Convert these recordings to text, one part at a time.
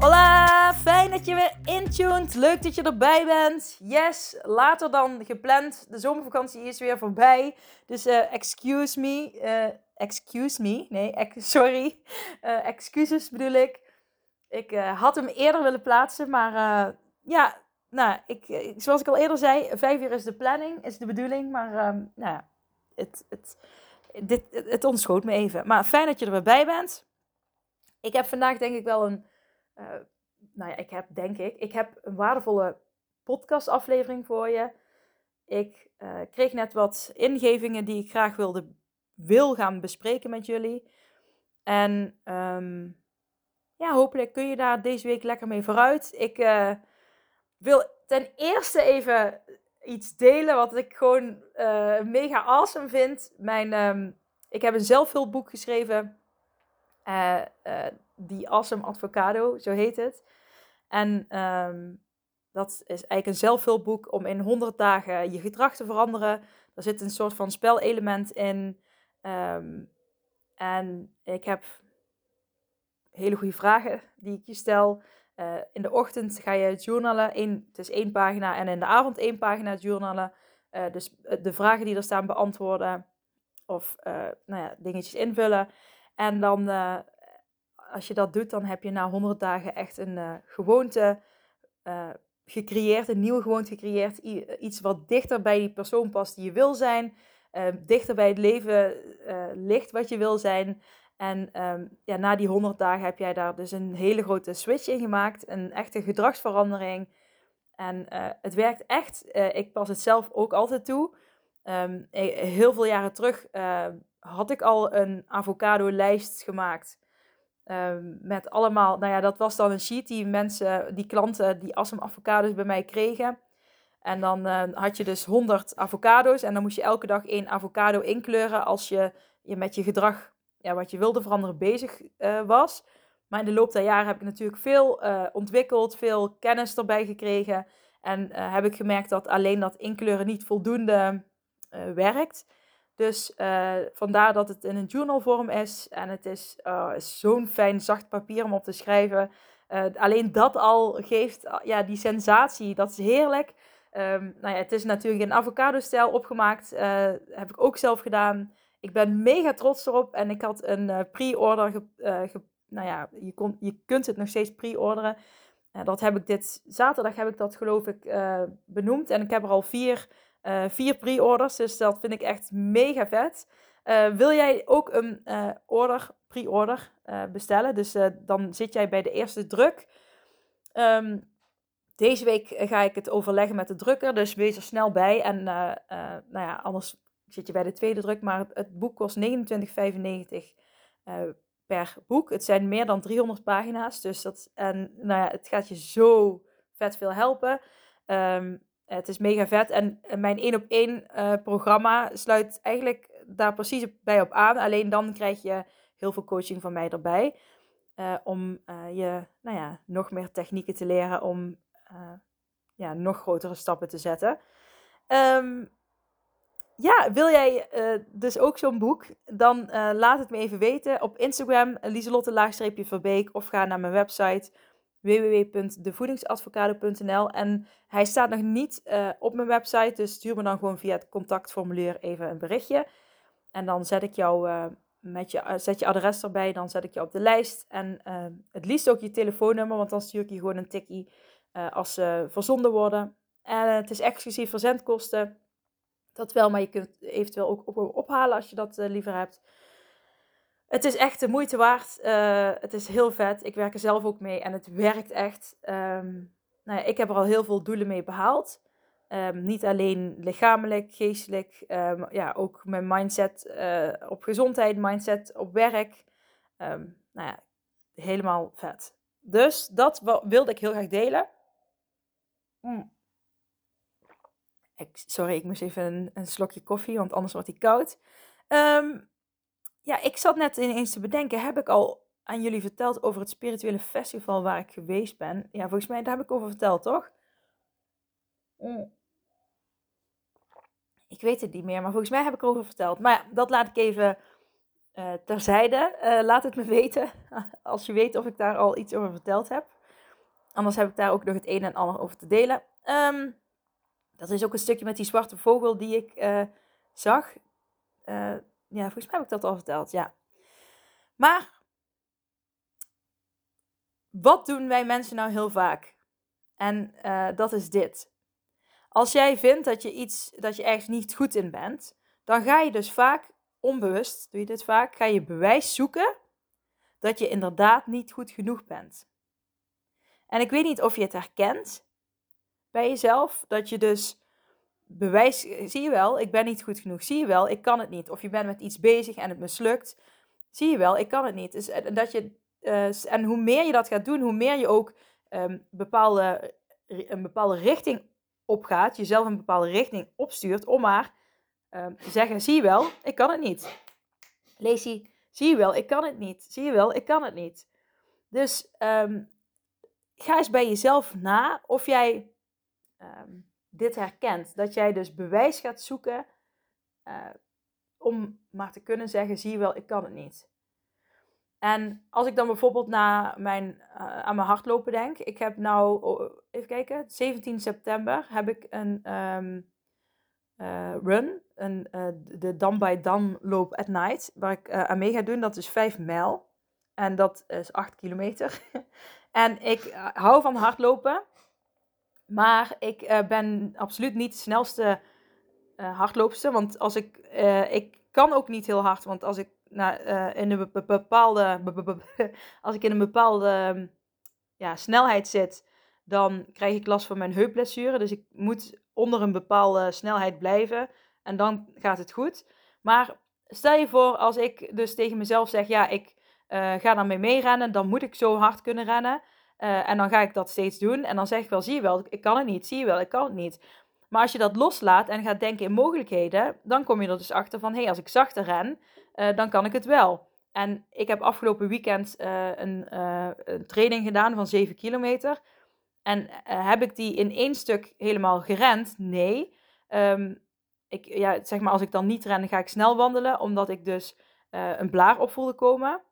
Hola, fijn dat je weer intuned. Leuk dat je erbij bent. Yes, later dan gepland. De zomervakantie is weer voorbij. Dus uh, excuse me. Uh, excuse me. Nee, sorry. Uh, excuses bedoel ik. Ik had hem eerder willen plaatsen, maar ja, nou, ik, zoals ik al eerder zei, vijf uur is de planning, is de bedoeling. Maar um, nou het, het, dit, het ontschoot me even. Maar fijn dat je er weer bij bent. Ik heb vandaag denk ik wel een uh, nou ja, ik heb denk ik, ik heb een waardevolle podcastaflevering voor je. Ik uh, kreeg net wat ingevingen die ik graag wilde, wil gaan bespreken met jullie. En um, ja, hopelijk kun je daar deze week lekker mee vooruit. Ik uh, wil ten eerste even iets delen wat ik gewoon mega awesome vind. Mijn, um, ik heb een zelfhulpboek geschreven. Die Awesome Advocado, zo heet het. En ehm, dat is eigenlijk een zelfhulpboek om in 100 dagen je gedrag te veranderen. Er zit een soort van spelelement in. Um, en ik heb hele goede vragen die ik je stel. Uh, in de ochtend ga je journalen. Eén, het is één pagina. En in de avond één pagina journalen. Dus de vragen die er staan beantwoorden. Of nou ja, dingetjes invullen. En dan als je dat doet, dan heb je na 100 dagen echt een uh, gewoonte uh, gecreëerd, een nieuwe gewoonte gecreëerd. iets wat dichter bij die persoon past die je wil zijn. Uh, dichter bij het leven ligt wat je wil zijn. En um, ja, na die 100 dagen heb jij daar dus een hele grote switch in gemaakt. Een echte gedragsverandering. En het werkt echt. ik pas het zelf ook altijd toe. Um, heel veel jaren terug had ik al een avocado-lijst gemaakt Ehm, met allemaal, nou ja, dat was dan een sheet die mensen, die klanten, die Assam avocados bij mij kregen. En dan uh, had je dus 100 avocado's en dan moest je elke dag één avocado inkleuren als je, je met je gedrag, ja, wat je wilde veranderen, bezig uh, was. Maar in de loop der jaren heb ik natuurlijk veel uh, ontwikkeld, veel kennis erbij gekregen. En heb ik gemerkt dat alleen dat inkleuren niet voldoende werkt. Dus uh, vandaar dat het in een journalvorm is. En het is, uh, zo'n fijn zacht papier om op te schrijven. Uh, alleen dat al geeft ja, die sensatie. Dat is heerlijk. Um, nou ja, het is natuurlijk in avocado-stijl opgemaakt. heb ik ook zelf gedaan. Ik ben mega trots erop. En ik had een pre-order. nou ja, je, kon, je kunt het nog steeds pre-orderen. dat heb ik dit zaterdag heb ik dat geloof ik benoemd. En ik heb er al vier uh, vier pre-orders, dus dat vind ik echt mega vet. Uh, wil jij ook een uh, order, pre-order bestellen? Dus dan zit jij bij de eerste druk. Um, deze week ga ik het overleggen met de drukker, dus wees er snel bij. En nou ja, anders zit je bij de tweede druk. Maar het, boek kost 29,95 per boek. Het zijn meer dan 300 pagina's, dus dat, en nou ja, het gaat je zo vet veel helpen. Um, het is mega vet. En mijn één op één uh, programma sluit eigenlijk daar precies bij op aan. Alleen dan krijg je heel veel coaching van mij erbij. Om je nou ja, nog meer technieken te leren om ja, nog grotere stappen te zetten. Um, ja, wil jij dus ook zo'n boek? Dan laat het me even weten op Instagram, Lieselotte-Verbeek. Of ga naar mijn website www.devoedingsadvocado.nl. En hij staat nog niet uh, op mijn website, dus stuur me dan gewoon via het contactformulier even een berichtje. En dan zet ik jou uh, met je, uh, zet je adres erbij, dan zet ik je op de lijst. En het liefst ook je telefoonnummer, want dan stuur ik je gewoon een tikkie als ze verzonden worden. En het is exclusief verzendkosten. Dat wel, maar je kunt eventueel ook ophalen als je dat liever hebt. Het is echt de moeite waard. Uh, het is heel vet. Ik werk er zelf ook mee en het werkt echt. Um, nou ja, ik heb er al heel veel doelen mee behaald. Um, niet alleen lichamelijk, geestelijk, um, ja, ook mijn mindset uh, op gezondheid, mindset op werk. nou ja, helemaal vet. Dus dat wilde ik heel graag delen. Mm. Sorry, ik moest even een, een, slokje koffie, want anders wordt hij koud. Um, ja, ik zat net ineens te bedenken, heb ik al aan jullie verteld over het spirituele festival waar ik geweest ben? Ja, volgens mij daar heb ik over verteld, toch? Mm. Ik weet het niet meer, maar volgens mij heb ik erover verteld. Maar ja, dat laat ik even uh, terzijde. Uh, laat het me weten als je weet of ik daar al iets over verteld heb. Anders heb ik daar ook nog het een en ander over te delen. Um, dat is ook een stukje met die zwarte vogel die ik uh, zag. Ja, volgens mij heb ik dat al verteld, ja. Maar wat doen wij mensen nou heel vaak? En dat is dit. Als jij vindt dat je iets, dat je ergens niet goed in bent, dan ga je dus vaak onbewust, doe je dit vaak, ga je bewijs zoeken dat je inderdaad niet goed genoeg bent. En ik weet niet of je het herkent bij jezelf, dat je dus bewijs, zie je wel, ik ben niet goed genoeg, zie je wel, ik kan het niet. Of je bent met iets bezig en het mislukt, zie je wel, ik kan het niet. Dus, dat je, uh, en hoe meer je dat gaat doen, hoe meer je ook um, bepaalde, een bepaalde richting opgaat, jezelf een bepaalde richting opstuurt om maar um, te zeggen, zie je wel, ik kan het niet. Lacey, zie je wel, ik kan het niet. Zie je wel, ik kan het niet. Dus um, ga eens bij jezelf na of jij dit herkent. Dat jij dus bewijs gaat zoeken uh, om maar te kunnen zeggen, zie je wel, ik kan het niet. En als ik dan bijvoorbeeld naar mijn, uh, aan mijn hardlopen denk. Ik heb nou, oh, even kijken, 17 september heb ik een um, uh, run. Een, de Dam by Dam loop at night. Waar ik aan mee ga doen. Dat is 5 mijl. En dat is 8 kilometer. en ik hou van hardlopen. Maar ik ben absoluut niet de snelste hardloopster. Want als ik, ik kan ook niet heel hard. Want als ik uh, in een bepaalde, als ik in een bepaalde ja, snelheid zit, dan krijg ik last van mijn heupblessure. Dus ik moet onder een bepaalde snelheid blijven en dan gaat het goed. Maar stel je voor, als ik dus tegen mezelf zeg, ja, ik uh, ga daarmee meerennen, dan moet ik zo hard kunnen rennen. Uh, en dan ga ik dat steeds doen. En dan zeg ik wel, zie je wel, ik kan het niet, zie je wel, ik kan het niet. Maar als je dat loslaat en gaat denken in mogelijkheden, dan kom je er dus achter van, hé, hey, als ik zachter ren, uh, dan kan ik het wel. En ik heb afgelopen weekend uh, een, een, training gedaan van 7 kilometer. En heb ik die in één stuk helemaal gerend? Nee. Um, ik, ja, zeg maar, als ik dan niet ren, ga ik snel wandelen, omdat ik dus een blaar op voelde komen.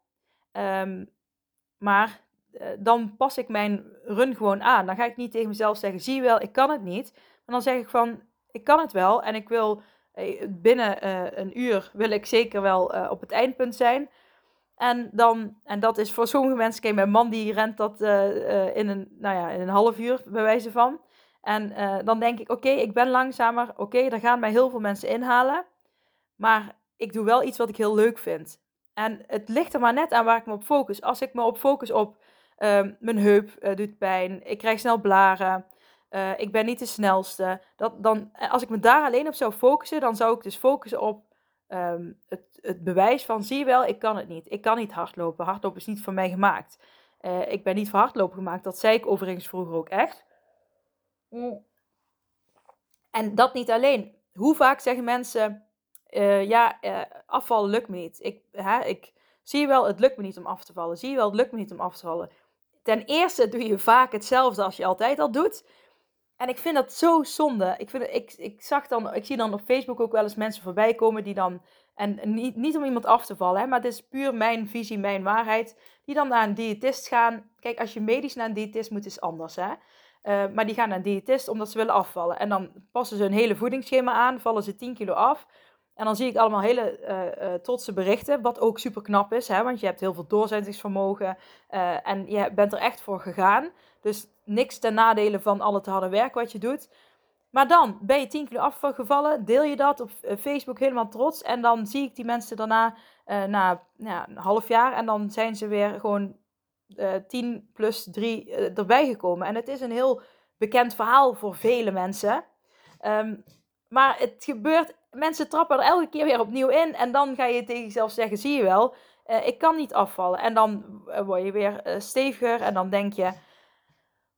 Um, maar dan pas ik mijn run gewoon aan. Dan ga ik niet tegen mezelf zeggen, zie je wel, ik kan het niet. Maar dan zeg ik van, ik kan het wel en ik wil binnen uh, een uur wil ik zeker wel op het eindpunt zijn. En, dan, en dat is voor sommige mensen, kijk, mijn man die rent dat in, een, nou ja, in een half uur, bij wijze van. En dan denk ik, oké, ik ben langzamer, oké, okay, daar gaan mij heel veel mensen inhalen. Maar ik doe wel iets wat ik heel leuk vind. En het ligt er maar net aan waar ik me op focus. Als ik me op focus op ehm, mijn heup doet pijn, ik krijg snel blaren, uh, ik ben niet de snelste. Dat, dan, eh, als ik me daar alleen op zou focussen, dan zou ik dus focussen op um, het, het bewijs van, zie je wel, ik kan het niet. Ik kan niet hardlopen. Hardlopen is niet voor mij gemaakt. Uh, ik ben niet voor hardlopen gemaakt. Dat zei ik overigens vroeger ook echt. Mm. En dat niet alleen. Hoe vaak zeggen mensen, uh, ja, afvallen lukt me niet. Ik, hè, ik zie je wel, het lukt me niet om af te vallen. Zie je wel, het lukt me niet om af te vallen. Ten eerste doe je vaak hetzelfde als je altijd al doet. En ik vind dat zo zonde. Ik, vind, ik, ik, zag dan, ik zie dan op Facebook ook wel eens mensen voorbij komen die dan. En niet, niet om iemand af te vallen, hè, maar het is puur mijn visie, mijn waarheid. Die dan naar een diëtist gaan. Kijk, als je medisch naar een diëtist moet, is anders. Hè? Uh, maar die gaan naar een diëtist omdat ze willen afvallen. En dan passen ze een hele voedingsschema aan, vallen ze 10 kilo af. En dan zie ik allemaal hele uh, uh, trotse berichten, wat ook super knap is, hè, want je hebt heel veel doorzettingsvermogen uh, en je bent er echt voor gegaan. Dus niks ten nadele van al het harde werk wat je doet. Maar dan ben je 10 kilo afgevallen, deel je dat op Facebook helemaal trots. En dan zie ik die mensen daarna na een half jaar en dan zijn ze weer gewoon 10 plus 3 erbij gekomen. En het is een heel bekend verhaal voor vele mensen. Um, maar het gebeurt mensen trappen er elke keer weer opnieuw in. En dan ga je tegen jezelf zeggen: zie je wel, ik kan niet afvallen. En dan word je weer steviger en dan denk je,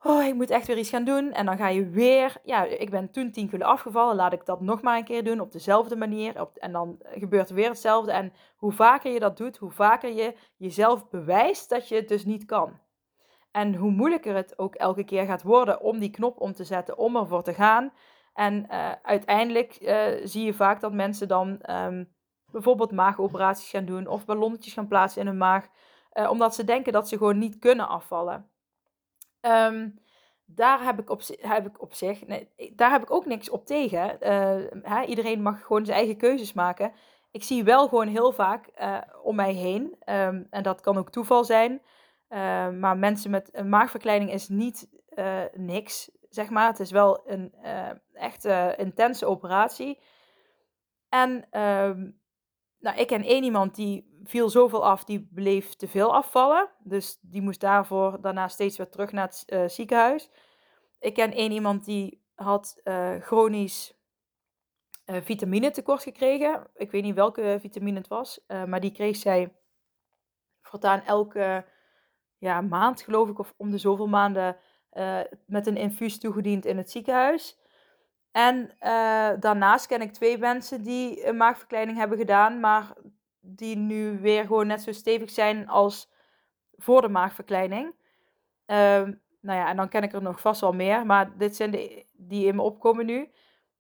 oh, ik moet echt weer iets gaan doen. En dan ga je weer, ja, ik ben toen 10 kilo afgevallen, laat ik dat nog maar een keer doen op dezelfde manier. Op, en dan gebeurt er weer hetzelfde. En hoe vaker je dat doet, hoe vaker je jezelf bewijst dat je het dus niet kan. En hoe moeilijker het ook elke keer gaat worden om die knop om te zetten, om ervoor te gaan. En uh, uiteindelijk uh, zie je vaak dat mensen dan um, bijvoorbeeld maagoperaties gaan doen of ballonnetjes gaan plaatsen in hun maag, uh, omdat ze denken dat ze gewoon niet kunnen afvallen. Um, daar heb ik op, heb ik op zich, nee, daar heb ik ook niks op tegen. Hè, iedereen mag gewoon zijn eigen keuzes maken. Ik zie wel gewoon heel vaak om mij heen, um, en dat kan ook toeval zijn, maar mensen met een maagverkleining is niet niks zeg maar. Het is wel een uh, echt intense operatie. En uh, nou, ik ken één iemand die viel zoveel af, die bleef te veel afvallen. Dus die moest daarvoor daarna steeds weer terug naar het uh, ziekenhuis. Ik ken één iemand die had chronisch vitamine tekort gekregen. Ik weet niet welke vitamine het was, maar die kreeg zij voortaan elke ja, maand, geloof ik, of om de zoveel maanden met een infuus toegediend in het ziekenhuis. En uh, daarnaast ken ik twee mensen die een maagverkleining hebben gedaan, maar die nu weer gewoon net zo stevig zijn als voor de maagverkleining. Uh, nou ja, en dan ken ik er nog vast wel meer, maar dit zijn de die in me opkomen nu.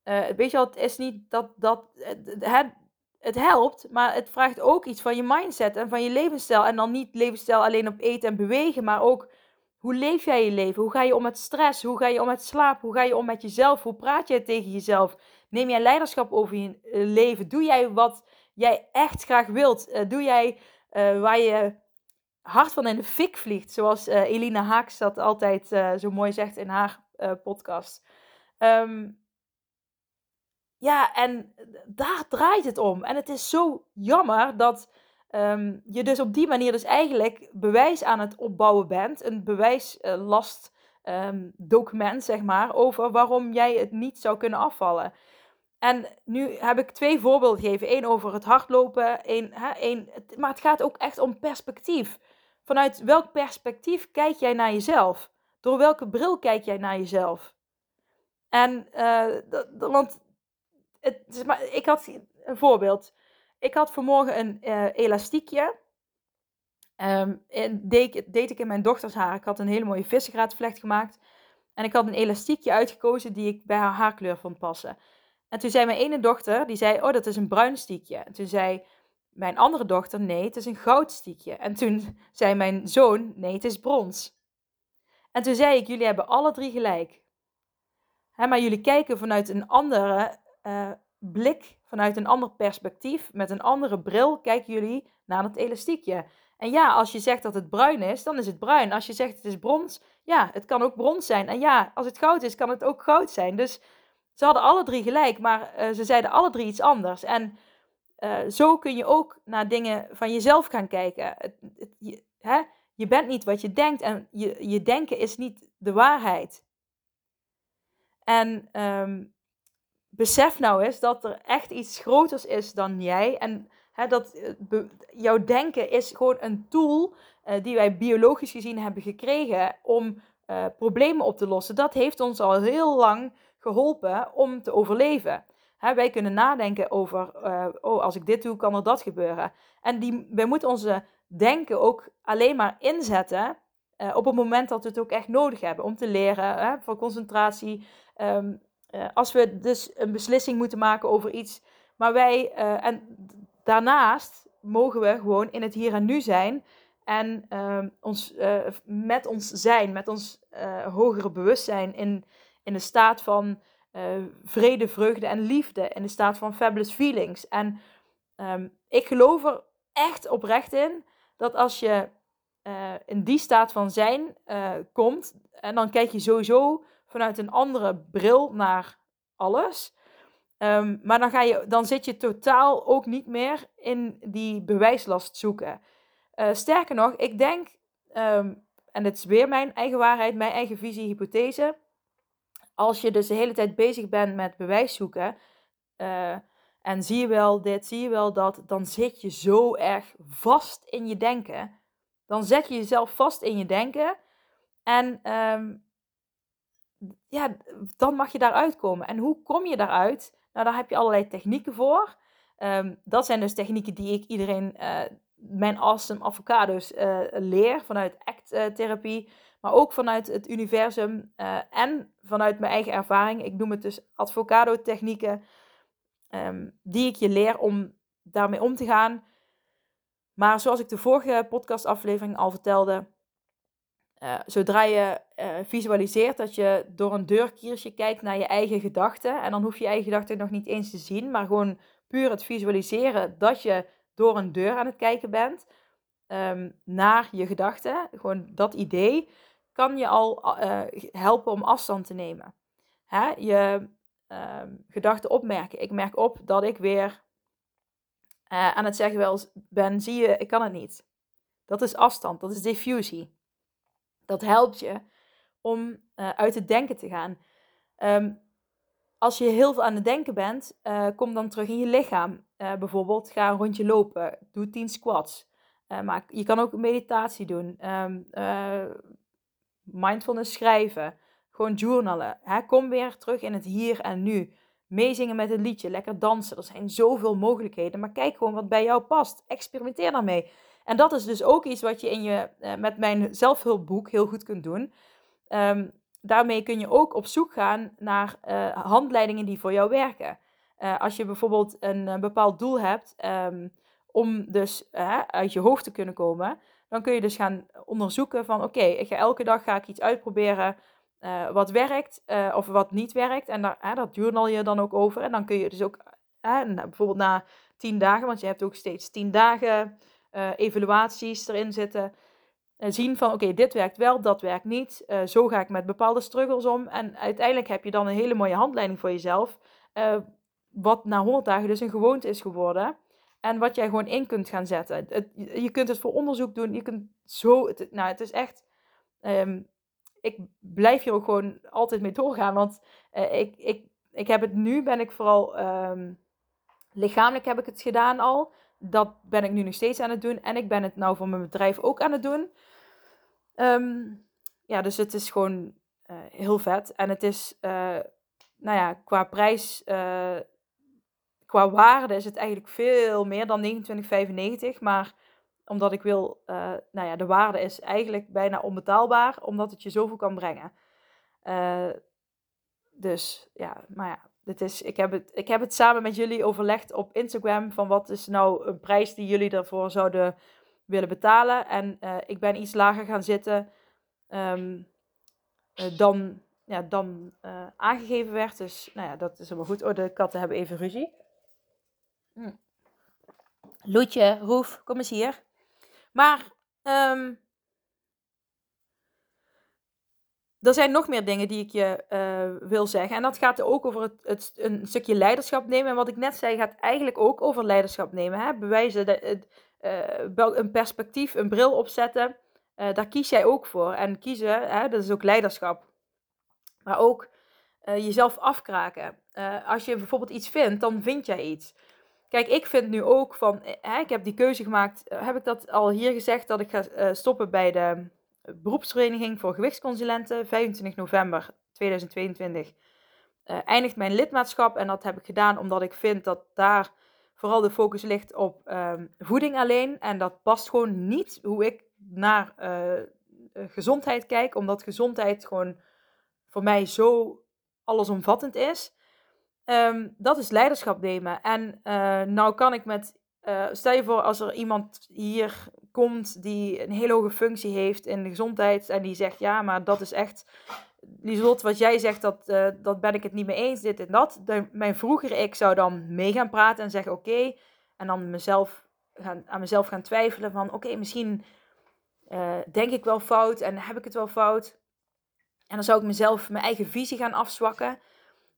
Uh, weet je wel, het is niet dat dat. Het helpt, maar het vraagt ook iets van je mindset en van je levensstijl. En dan niet levensstijl alleen op eten en bewegen, maar ook hoe leef jij je leven? Hoe ga je om met stress? Hoe ga je om met slaap? Hoe ga je om met jezelf? Hoe praat jij tegen jezelf? Neem jij leiderschap over je eh, leven? Doe jij wat jij echt graag wilt? Eh, doe jij uh, waar je hart van in de fik vliegt? Zoals uh, Elina Haaks dat altijd zo mooi zegt in haar podcast. Um, ja, en daar draait het om. En het is zo jammer dat um, je dus op die manier dus eigenlijk bewijs aan het opbouwen bent. Een bewijslast um, document, zeg maar, over waarom jij het niet zou kunnen afvallen. En nu heb ik twee voorbeelden gegeven. Eén over het hardlopen, één, hè, één, maar het gaat ook echt om perspectief. Vanuit welk perspectief kijk jij naar jezelf? Door welke bril kijk jij naar jezelf? En, uh, want het, ik had een voorbeeld. Ik had vanmorgen een uh, elastiekje. Um, deed, deed, ik in mijn dochters haar. Ik had een hele mooie vissengraatvlecht gemaakt. En ik had een elastiekje uitgekozen die ik bij haar haarkleur vond passen. En toen zei mijn ene dochter, die zei, oh dat is een bruin stiekje. En toen zei mijn andere dochter, nee het is een goudstiekje. En toen zei mijn zoon, nee het is brons. En toen zei ik, jullie hebben alle drie gelijk. Hè, maar jullie kijken vanuit een andere uh, blik, vanuit een ander perspectief, met een andere bril, kijken jullie naar het elastiekje. En ja, als je zegt dat het bruin is, dan is het bruin. Als je zegt het is brons, ja, het kan ook brons zijn. En ja, als het goud is, kan het ook goud zijn. Dus ze hadden alle drie gelijk, maar uh, ze zeiden alle drie iets anders. En uh, zo kun je ook naar dingen van jezelf gaan kijken. Het, je, hè? je bent niet wat je denkt en je, je denken is niet de waarheid. En um, besef nou eens dat er echt iets groters is dan jij. En hè, dat uh, jouw denken is gewoon een tool uh, die wij biologisch gezien hebben gekregen om uh, problemen op te lossen. Dat heeft ons al heel lang geholpen om te overleven. Hè, wij kunnen nadenken over, oh, als ik dit doe, kan er dat gebeuren. En die, wij moeten onze denken ook alleen maar inzetten op het moment dat we het ook echt nodig hebben om te leren, hè, voor concentratie, um, uh, als we dus een beslissing moeten maken over iets. Maar wij, uh, en daarnaast mogen we gewoon in het hier en nu zijn. En uh, ons, uh, met ons zijn, met ons hogere bewustzijn in, in de staat van vrede, vreugde en liefde. In de staat van fabulous feelings. En um, ik geloof er echt oprecht in dat als je in die staat van zijn komt, en dan kijk je sowieso vanuit een andere bril naar alles. Um, maar dan, ga je, dan zit je totaal ook niet meer in die bewijslast zoeken. Uh, sterker nog, ik denk, um, en het is weer mijn eigen waarheid, mijn eigen visie, hypothese. Als je dus de hele tijd bezig bent met bewijs zoeken, uh, En zie je wel dit, zie je wel dat, dan zit je zo erg vast in je denken. Dan zet je jezelf vast in je denken. En ehm, ja, dan mag je daaruit komen. En hoe kom je daaruit? Nou, daar heb je allerlei technieken voor. Ehm, dat zijn dus technieken die ik iedereen, uh, mijn awesome avocados, uh, leer vanuit ACT-therapie. maar ook vanuit het universum uh, en vanuit mijn eigen ervaring. Ik noem het dus avocado-technieken. Um, die ik je leer om daarmee om te gaan. Maar zoals ik de vorige podcastaflevering al vertelde, uh, zodra je uh, visualiseert dat je door een deurkiertje kijkt naar je eigen gedachten, en dan hoef je je eigen gedachten nog niet eens te zien, maar gewoon puur het visualiseren dat je door een deur aan het kijken bent um, naar je gedachten, gewoon dat idee, kan je al uh, helpen om afstand te nemen. Hè? Je um, gedachten opmerken. Ik merk op dat ik weer aan het zeggen ben, zie je, ik kan het niet. Dat is afstand, dat is diffusie. Dat helpt je om uh, uit het denken te gaan. Um, als je heel veel aan het denken bent, uh, kom dan terug in je lichaam. Uh, bijvoorbeeld ga een rondje lopen, doe 10 squats. maar je kan ook meditatie doen, um, mindfulness schrijven, gewoon journalen. Hè? Kom weer terug in het hier en nu. Meezingen met een liedje, lekker dansen. Er zijn zoveel mogelijkheden, maar kijk gewoon wat bij jou past. Experimenteer daarmee. En dat is dus ook iets wat je in je, uh, met mijn zelfhulpboek heel goed kunt doen. Um, daarmee kun je ook op zoek gaan naar uh, handleidingen die voor jou werken. Uh, als je bijvoorbeeld een, bepaald doel hebt um, om dus uit je hoofd te kunnen komen, dan kun je dus gaan onderzoeken van oké, elke dag ga ik iets uitproberen wat werkt of wat niet werkt. En daar, dat journal je dan ook over. En dan kun je dus ook bijvoorbeeld na tien dagen, want je hebt ook steeds tien dagen uh, evaluaties erin zitten. Uh, zien van oké, dit werkt wel, dat werkt niet. Uh, zo ga ik met bepaalde struggles om. En uiteindelijk heb je dan een hele mooie handleiding voor jezelf. wat na 100 dagen dus een gewoonte is geworden. En wat jij gewoon in kunt gaan zetten. Je kunt het voor onderzoek doen. Je kunt zo. Het, nou, het is echt. Um, ik blijf hier ook gewoon altijd mee doorgaan. Want ik, ik, ik heb het nu, ben ik vooral. Um, lichamelijk heb ik het gedaan al dat ben ik nu nog steeds aan het doen. En ik ben het nou voor mijn bedrijf ook aan het doen. Um, ja, dus het is gewoon uh, heel vet. En het is, uh, nou ja, qua prijs, uh, qua waarde is het eigenlijk veel meer dan 29,95. Maar omdat ik wil, nou ja, de waarde is eigenlijk bijna onbetaalbaar, omdat het je zoveel kan brengen. dus ja, maar ja, dit is, ik, heb het, ik heb het samen met jullie overlegd op Instagram van wat is nou een prijs die jullie daarvoor zouden willen betalen. En uh, ik ben iets lager gaan zitten um, uh, dan, ja, dan uh, aangegeven werd. Dus nou ja, dat is helemaal goed. Oh, de katten hebben even ruzie. Hm. Loetje, Roef, kom eens hier. Maar um, er zijn nog meer dingen die ik je uh, wil zeggen. En dat gaat ook over het, het, een stukje leiderschap nemen. En wat ik net zei, gaat eigenlijk ook over leiderschap nemen. Hè? Bewijzen, het, uh, een perspectief, een bril opzetten. Uh, daar kies jij ook voor. En kiezen, hè, dat is ook leiderschap. Maar ook jezelf afkraken. als je bijvoorbeeld iets vindt, dan vind jij iets. Kijk, ik vind nu ook van, hè, ik heb die keuze gemaakt. heb ik dat al hier gezegd, dat ik ga stoppen bij de beroepsvereniging voor gewichtsconsulenten, 25 november 2022, uh, eh, eindigt mijn lidmaatschap. En dat heb ik gedaan omdat ik vind dat daar vooral de focus ligt op um, voeding alleen. En dat past gewoon niet hoe ik naar uh, gezondheid kijk, omdat gezondheid gewoon voor mij zo allesomvattend is. Um, dat is leiderschap nemen. En uh, nou kan ik met, stel je voor als er iemand hier komt die een hele hoge functie heeft in de gezondheid en die zegt ja, maar dat is echt, Lieslot, wat jij zegt, dat, uh, dat ben ik het niet mee eens, dit en dat. Mijn vroegere ik zou dan mee gaan praten en zeggen oké, en dan mezelf gaan, aan mezelf gaan twijfelen van oké, misschien uh, denk ik wel fout en heb ik het wel fout. En dan zou ik mezelf mijn eigen visie gaan afzwakken.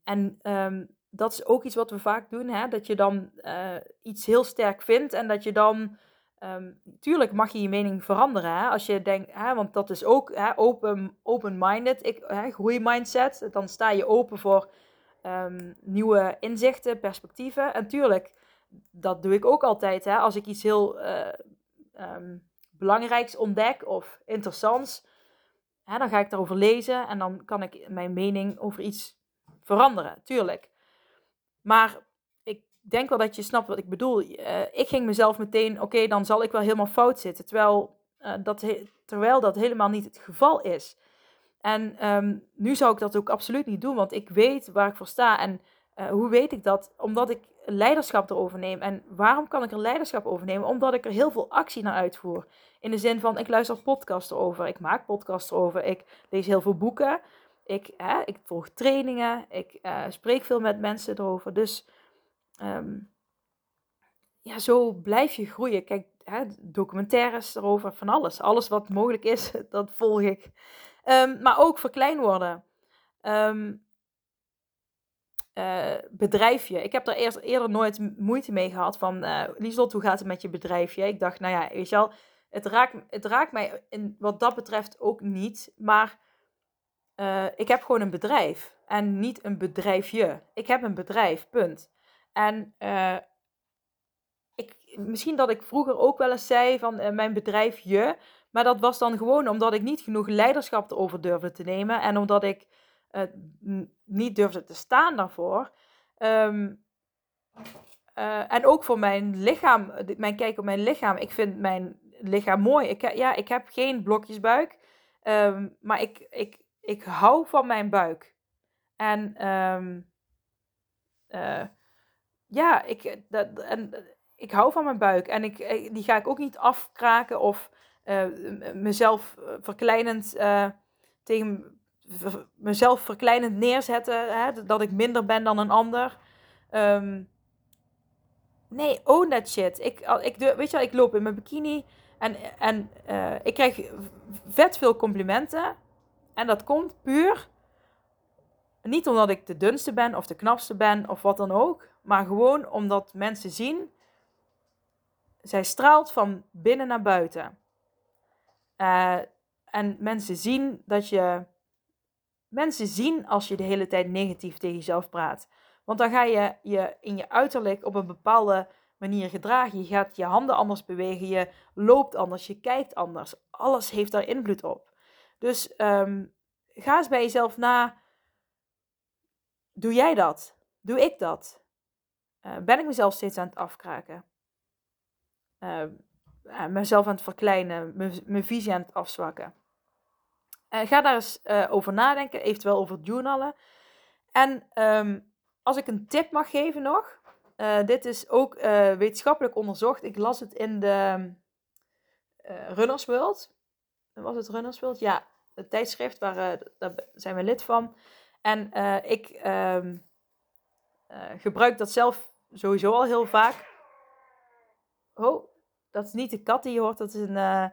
En um, dat is ook iets wat we vaak doen, hè? dat je dan uh, iets heel sterk vindt en dat je dan Um, tuurlijk mag je je mening veranderen. Hè? Als je denkt, hè, want dat is ook hè, open, open-minded, groeimindset. Dan sta je open voor ehm, nieuwe inzichten, perspectieven. En tuurlijk, dat doe ik ook altijd. Hè? Als ik iets heel uh, belangrijks ontdek of interessants, hè, dan ga ik daarover lezen en dan kan ik mijn mening over iets veranderen, tuurlijk. Maar ik denk wel dat je snapt wat ik bedoel. Uh, ik ging mezelf meteen, oké, dan zal ik wel helemaal fout zitten. Terwijl, uh, dat, terwijl dat helemaal niet het geval is. En um, nu zou ik dat ook absoluut niet doen, want ik weet waar ik voor sta. En uh, hoe weet ik dat? Omdat ik leiderschap erover neem. En waarom kan ik er leiderschap over nemen? Omdat ik er heel veel actie naar uitvoer. In de zin van, ik luister podcasts over, ik maak podcasts over, ik lees heel veel boeken. Ik, hè, ik volg trainingen, ik spreek veel met mensen erover. Dus um, ja, zo blijf je groeien. Kijk, hè, documentaires erover, van alles. Alles wat mogelijk is, dat volg ik. Um, maar ook verklein worden. Um, uh, bedrijfje. Ik heb daar eerst, eerder nooit moeite mee gehad van, uh, Lieslot, hoe gaat het met je bedrijfje? Ik dacht, nou ja, weet je wel, het raakt, het raakt mij in, wat dat betreft ook niet. Maar uh, ik heb gewoon een bedrijf en niet een bedrijfje. Ik heb een bedrijf, punt. En ik, misschien dat ik vroeger ook wel eens zei van mijn bedrijfje, maar dat was dan gewoon omdat ik niet genoeg leiderschap erover durfde te nemen en omdat ik uh, niet durfde te staan daarvoor. Uh, en ook voor mijn lichaam, mijn kijk op mijn lichaam. Ik vind mijn lichaam mooi. Ik, ja, ik heb geen blokjesbuik, um, maar ik, ik, ik hou van mijn buik. En uh, ja, ik, dat, en, ik hou van mijn buik. En ik, die ga ik ook niet afkraken of mezelf verkleinend tegen mezelf verkleinend neerzetten, hè, dat ik minder ben dan een ander. Um, nee, own that shit. Ik, ik, weet je wel, ik loop in mijn bikini en, en ik krijg vet veel complimenten. En dat komt puur, niet omdat ik de dunste ben of de knapste ben of wat dan ook, maar gewoon omdat mensen zien, zij straalt van binnen naar buiten. Uh, en mensen zien dat je mensen zien als je de hele tijd negatief tegen jezelf praat. Want dan ga je je in je uiterlijk op een bepaalde manier gedragen. Je gaat je handen anders bewegen, je loopt anders, je kijkt anders. Alles heeft daar invloed op. Dus um, ga eens bij jezelf na. Doe jij dat? Doe ik dat? Uh, ben ik mezelf steeds aan het afkraken? Uh, mezelf aan het verkleinen, mijn visie aan het afzwakken? Ga daar eens over nadenken, eventueel over journalen. En um, als ik een tip mag geven nog. Dit is ook wetenschappelijk onderzocht. Ik las het in de Runners World. Was het Runners World? Ja, het tijdschrift, waar, daar zijn we lid van. En ik um, gebruik dat zelf sowieso al heel vaak. Oh, dat is niet de kat die je hoort, dat is een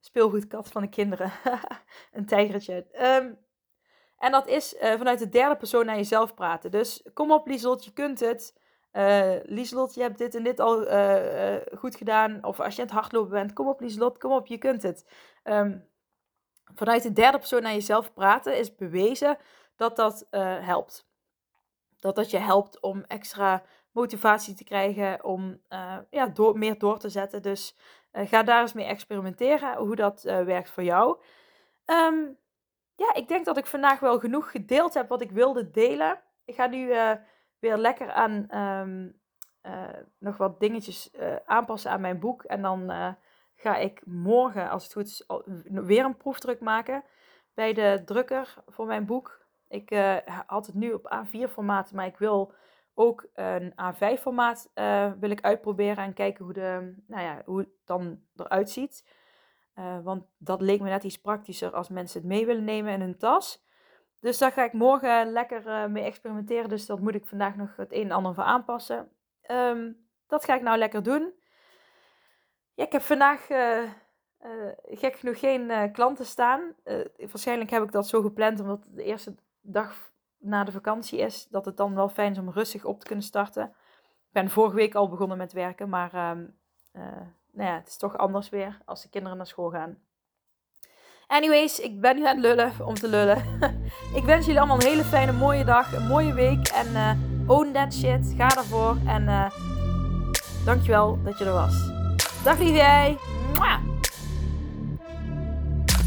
speelgoedkat van de kinderen. een tijgertje. Ehm, en dat is vanuit de derde persoon naar jezelf praten. Dus kom op Lieslot, je kunt het. Uh, Lieslot, je hebt dit en dit al goed gedaan. Of als je aan het hardlopen bent, kom op Lieslot, kom op, je kunt het. Um, vanuit de derde persoon naar jezelf praten is bewezen dat dat helpt. Dat dat je helpt om extra motivatie te krijgen, om ja, door, meer door te zetten. Dus uh, ga daar eens mee experimenteren hoe dat werkt voor jou. Um, ja, ik denk dat ik vandaag wel genoeg gedeeld heb wat ik wilde delen. Ik ga nu weer lekker aan um, nog wat dingetjes aanpassen aan mijn boek. En dan ga ik morgen, als het goed is, weer een proefdruk maken bij de drukker voor mijn boek. Ik had het nu op A4 formaat, maar ik wil ook een A5-formaat uh, wil ik uitproberen en kijken hoe, de, nou ja, hoe het dan eruit ziet. Uh, want dat leek me net iets praktischer als mensen het mee willen nemen in hun tas. Dus daar ga ik morgen lekker uh, mee experimenteren. Dus dat moet ik vandaag nog het een en ander voor aanpassen. Um, dat ga ik nou lekker doen. Ja, ik heb vandaag gek genoeg geen klanten staan. waarschijnlijk heb ik dat zo gepland omdat de eerste dag na de vakantie is, dat het dan wel fijn is om rustig op te kunnen starten. Ik ben vorige week al begonnen met werken, maar uh, nou ja, het is toch anders weer als de kinderen naar school gaan. Anyways, ik ben nu aan het lullen om te lullen. ik wens jullie allemaal een hele fijne, mooie dag, een mooie week. En uh, own that shit. Ga ervoor. En uh, dankjewel dat je er was. Dag lieve jij.